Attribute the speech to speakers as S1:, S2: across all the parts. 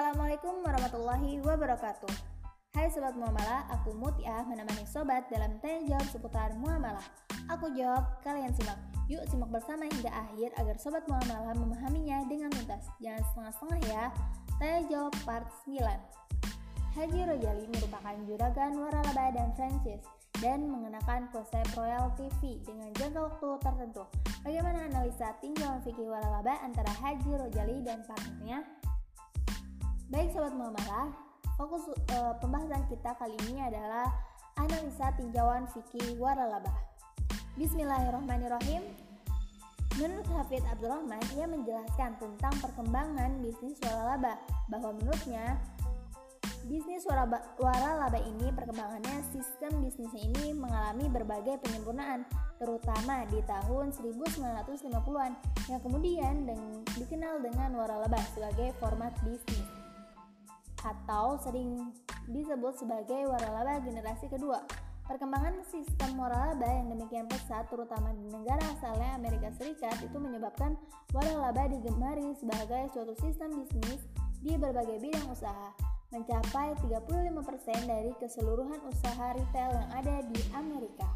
S1: Assalamualaikum warahmatullahi wabarakatuh. Hai Sobat Muamalah, aku Mutia menemani Sobat dalam tanya jawab seputar muamalah. Aku jawab, kalian simak. Yuk simak bersama hingga akhir agar Sobat Muamalah memahaminya dengan tuntas. Jangan setengah-setengah ya. Tanya jawab part 9. Haji Rojali merupakan juragan waralaba dan franchise dan mengenakan konsep royalty fee dengan jangka waktu tertentu. Bagaimana analisa tinjauan fikih waralaba antara Haji Rojali dan partnernya? Baik Sobat Muamalah, fokus uh, pembahasan kita kali ini adalah analisa tinjauan fikih waralaba. Bismillahirrahmanirrahim. Menurut Hafid Abdurrahman, ia menjelaskan tentang perkembangan bisnis waralaba bahwa menurutnya bisnis waralaba ini perkembangannya sistem bisnisnya ini mengalami berbagai penyempurnaan terutama di tahun 1950-an yang kemudian dikenal dengan waralaba sebagai format bisnis atau sering disebut sebagai waralaba generasi kedua. Perkembangan sistem waralaba yang demikian pesat terutama di negara asalnya Amerika Serikat itu menyebabkan waralaba digemari sebagai suatu sistem bisnis di berbagai bidang usaha mencapai 35% dari keseluruhan usaha retail yang ada di Amerika.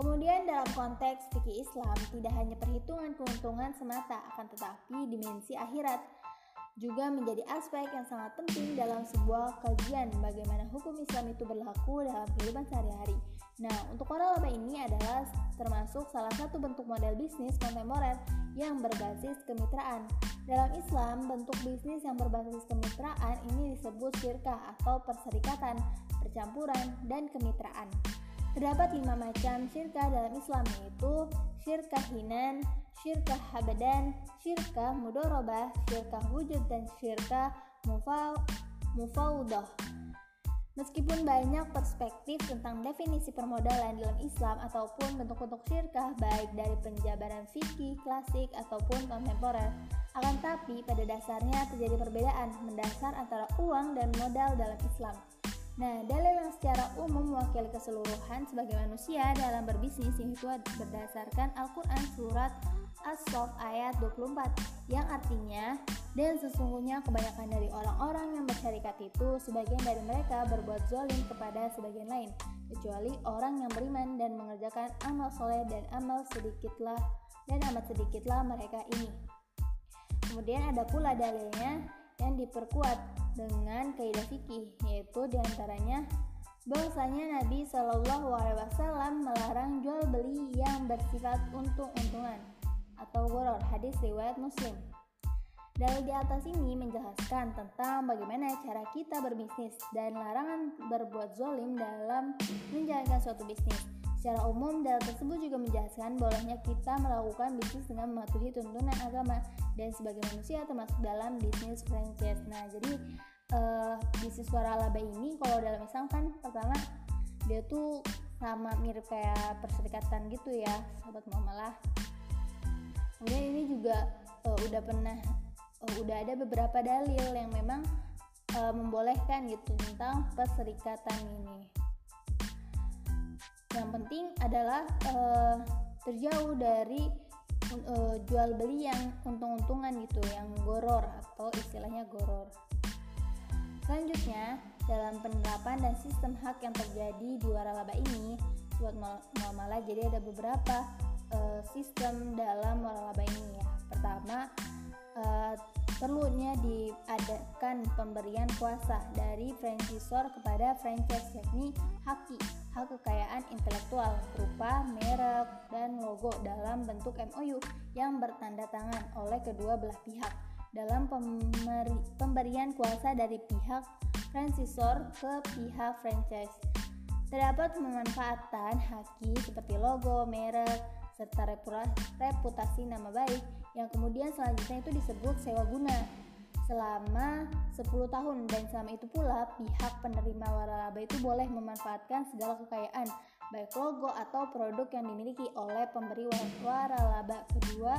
S1: Kemudian dalam konteks fikih Islam tidak hanya perhitungan keuntungan semata akan tetapi dimensi akhirat juga menjadi aspek yang sangat penting dalam sebuah kajian bagaimana hukum Islam itu berlaku dalam kehidupan sehari-hari. Nah, untuk waralaba ini adalah termasuk salah satu bentuk model bisnis kontemporer yang berbasis kemitraan. Dalam Islam, bentuk bisnis yang berbasis kemitraan ini disebut syirkah atau perserikatan, percampuran, dan kemitraan. Terdapat lima macam syirkah dalam Islam yaitu syirkah hinan, syirkah habadan, syirkah mudorobah, syirkah wujud, dan syirkah mufaudah. Meskipun banyak perspektif tentang definisi permodalan dalam Islam ataupun bentuk-bentuk syirkah baik dari penjabaran fikih, klasik, ataupun kontemporer, akan tapi pada dasarnya terjadi perbedaan mendasar antara uang dan modal dalam Islam. Nah, dalil yang secara umum mewakili keseluruhan sebagai manusia dalam berbisnis yaitu berdasarkan Al-Quran Surat As-Sof ayat 24 yang artinya dan sesungguhnya kebanyakan dari orang-orang yang bersyarikat itu sebagian dari mereka berbuat zolim kepada sebagian lain kecuali orang yang beriman dan mengerjakan amal soleh dan amal sedikitlah dan amat sedikitlah mereka ini. Kemudian ada pula dalilnya yang diperkuat dengan kaidah fikih yaitu di antaranya bahwasanya Nabi Shallallahu Alaihi Wasallam melarang jual beli yang bersifat untung-untungan atau goror hadis riwayat Muslim. Dalil di atas ini menjelaskan tentang bagaimana cara kita berbisnis dan larangan berbuat zolim dalam menjalankan suatu bisnis. Secara umum, dalil tersebut juga menjelaskan bolehnya kita melakukan bisnis dengan mematuhi tuntunan agama dan sebagai manusia termasuk dalam bisnis franchise. Nah, jadi uh, bisnis suara laba ini kalau dalam Islam kan pertama dia tuh sama mirip kayak perserikatan gitu ya, sahabat muamalah. Kemudian ini juga uh, udah pernah uh, udah ada beberapa dalil yang memang uh, membolehkan gitu tentang perserikatan ini yang penting adalah uh, terjauh dari uh, jual beli yang untung-untungan gitu yang goror atau istilahnya goror. Selanjutnya dalam penerapan dan sistem hak yang terjadi di waralaba ini buat muamalah jadi ada beberapa uh, sistem dalam waralaba ini ya. Pertama uh, perlunya diadakan pemberian kuasa dari franchisor kepada franchise yakni haki hak kekayaan intelektual berupa merek dan logo dalam bentuk MOU yang bertanda tangan oleh kedua belah pihak dalam pemberian kuasa dari pihak franchisor ke pihak franchise. Terdapat pemanfaatan haki seperti logo, merek, serta reputasi nama baik yang kemudian selanjutnya itu disebut sewa guna. Selama 10 tahun dan selama itu pula pihak penerima waralaba itu boleh memanfaatkan segala kekayaan baik logo atau produk yang dimiliki oleh pemberi waralaba kedua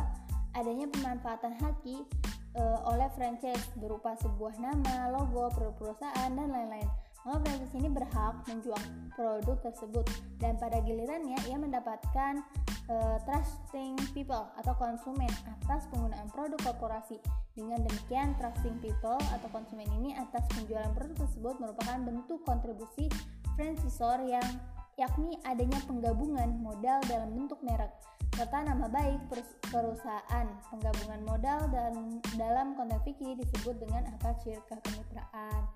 S1: adanya pemanfaatan haki e, oleh franchise berupa sebuah nama, logo, perusahaan dan lain-lain franchise ini berhak menjual produk tersebut dan pada gilirannya ia mendapatkan uh, trusting people atau konsumen atas penggunaan produk korporasi. Dengan demikian, trusting people atau konsumen ini atas penjualan produk tersebut merupakan bentuk kontribusi franchisor yang yakni adanya penggabungan modal dalam bentuk merek serta nama baik perusahaan. Penggabungan modal dan dalam konteks fikih disebut dengan akad syirkah kemitraan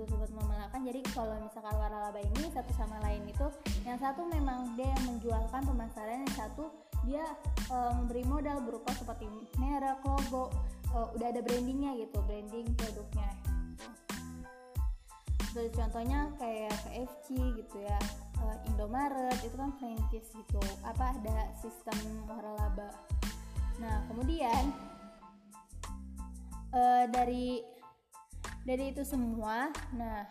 S1: itu sobat memelakan jadi kalau misalkan waralaba ini satu sama lain itu yang satu memang dia yang menjualkan pemasaran yang satu dia e, memberi modal berupa seperti merek logo e, udah ada brandingnya gitu branding produknya. Terus contohnya kayak KFC gitu ya e, Indomaret itu kan franchise gitu. Apa ada sistem waralaba. Nah kemudian e, dari dari itu semua nah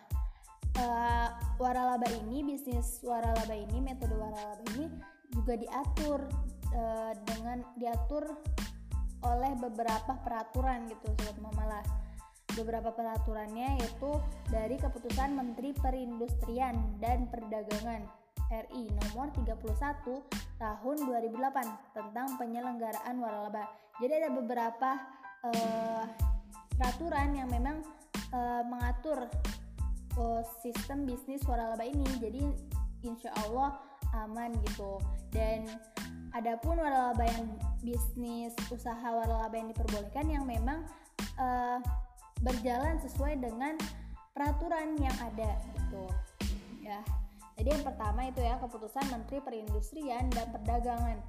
S1: uh, waralaba ini bisnis waralaba ini metode waralaba ini juga diatur uh, dengan diatur oleh beberapa peraturan gitu sobat mamalah beberapa peraturannya yaitu dari keputusan Menteri Perindustrian dan Perdagangan RI nomor 31 tahun 2008 tentang penyelenggaraan waralaba. Jadi ada beberapa uh, peraturan yang memang uh, mengatur uh, sistem bisnis waralaba ini. Jadi insya Allah aman gitu. Dan adapun waralaba yang bisnis usaha waralaba yang diperbolehkan yang memang uh, berjalan sesuai dengan peraturan yang ada gitu. Ya. Jadi yang pertama itu ya keputusan Menteri Perindustrian dan Perdagangan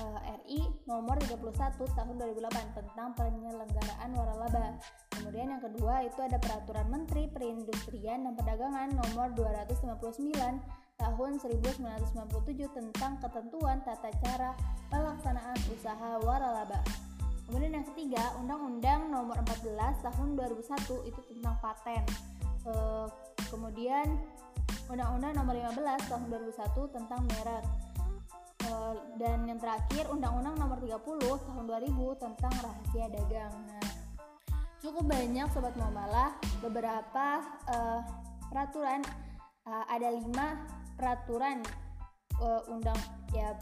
S1: uh, RI nomor 31 tahun 2008 tentang penyelenggaraan waralaba. Kemudian yang kedua itu ada peraturan Menteri Perindustrian dan Perdagangan nomor 259 tahun 1997 tentang ketentuan tata cara pelaksanaan usaha waralaba. Kemudian yang ketiga, Undang-Undang Nomor 14 Tahun 2001 itu tentang paten. E, kemudian Undang-Undang Nomor 15 Tahun 2001 tentang merek. Eh, dan yang terakhir Undang-Undang Nomor 30 Tahun 2000 tentang rahasia dagang. Nah, cukup banyak sobat muamalah beberapa uh, peraturan uh, ada lima peraturan uh, undang ya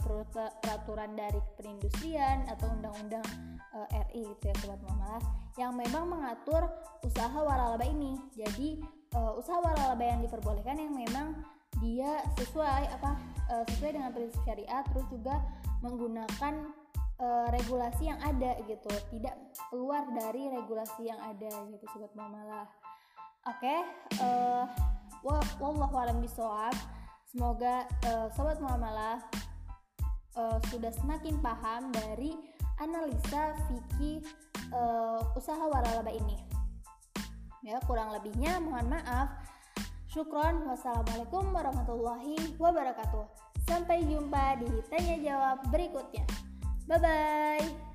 S1: peraturan dari perindustrian atau undang-undang uh, RI itu ya sobat muamalah yang memang mengatur usaha waralaba ini. Jadi uh, usaha waralaba yang diperbolehkan yang memang dia sesuai apa uh, sesuai dengan prinsip syariat terus juga menggunakan uh, regulasi yang ada gitu. Tidak keluar dari regulasi yang ada gitu sobat mamalah. Oke okay, uh, wallahu alam bisawab semoga uh, sobat mamalah uh, sudah semakin paham dari analisa fikih uh, usaha waralaba ini. Ya kurang lebihnya mohon maaf Syukron, wassalamualaikum warahmatullahi wabarakatuh. Sampai jumpa di tanya jawab berikutnya. Bye bye.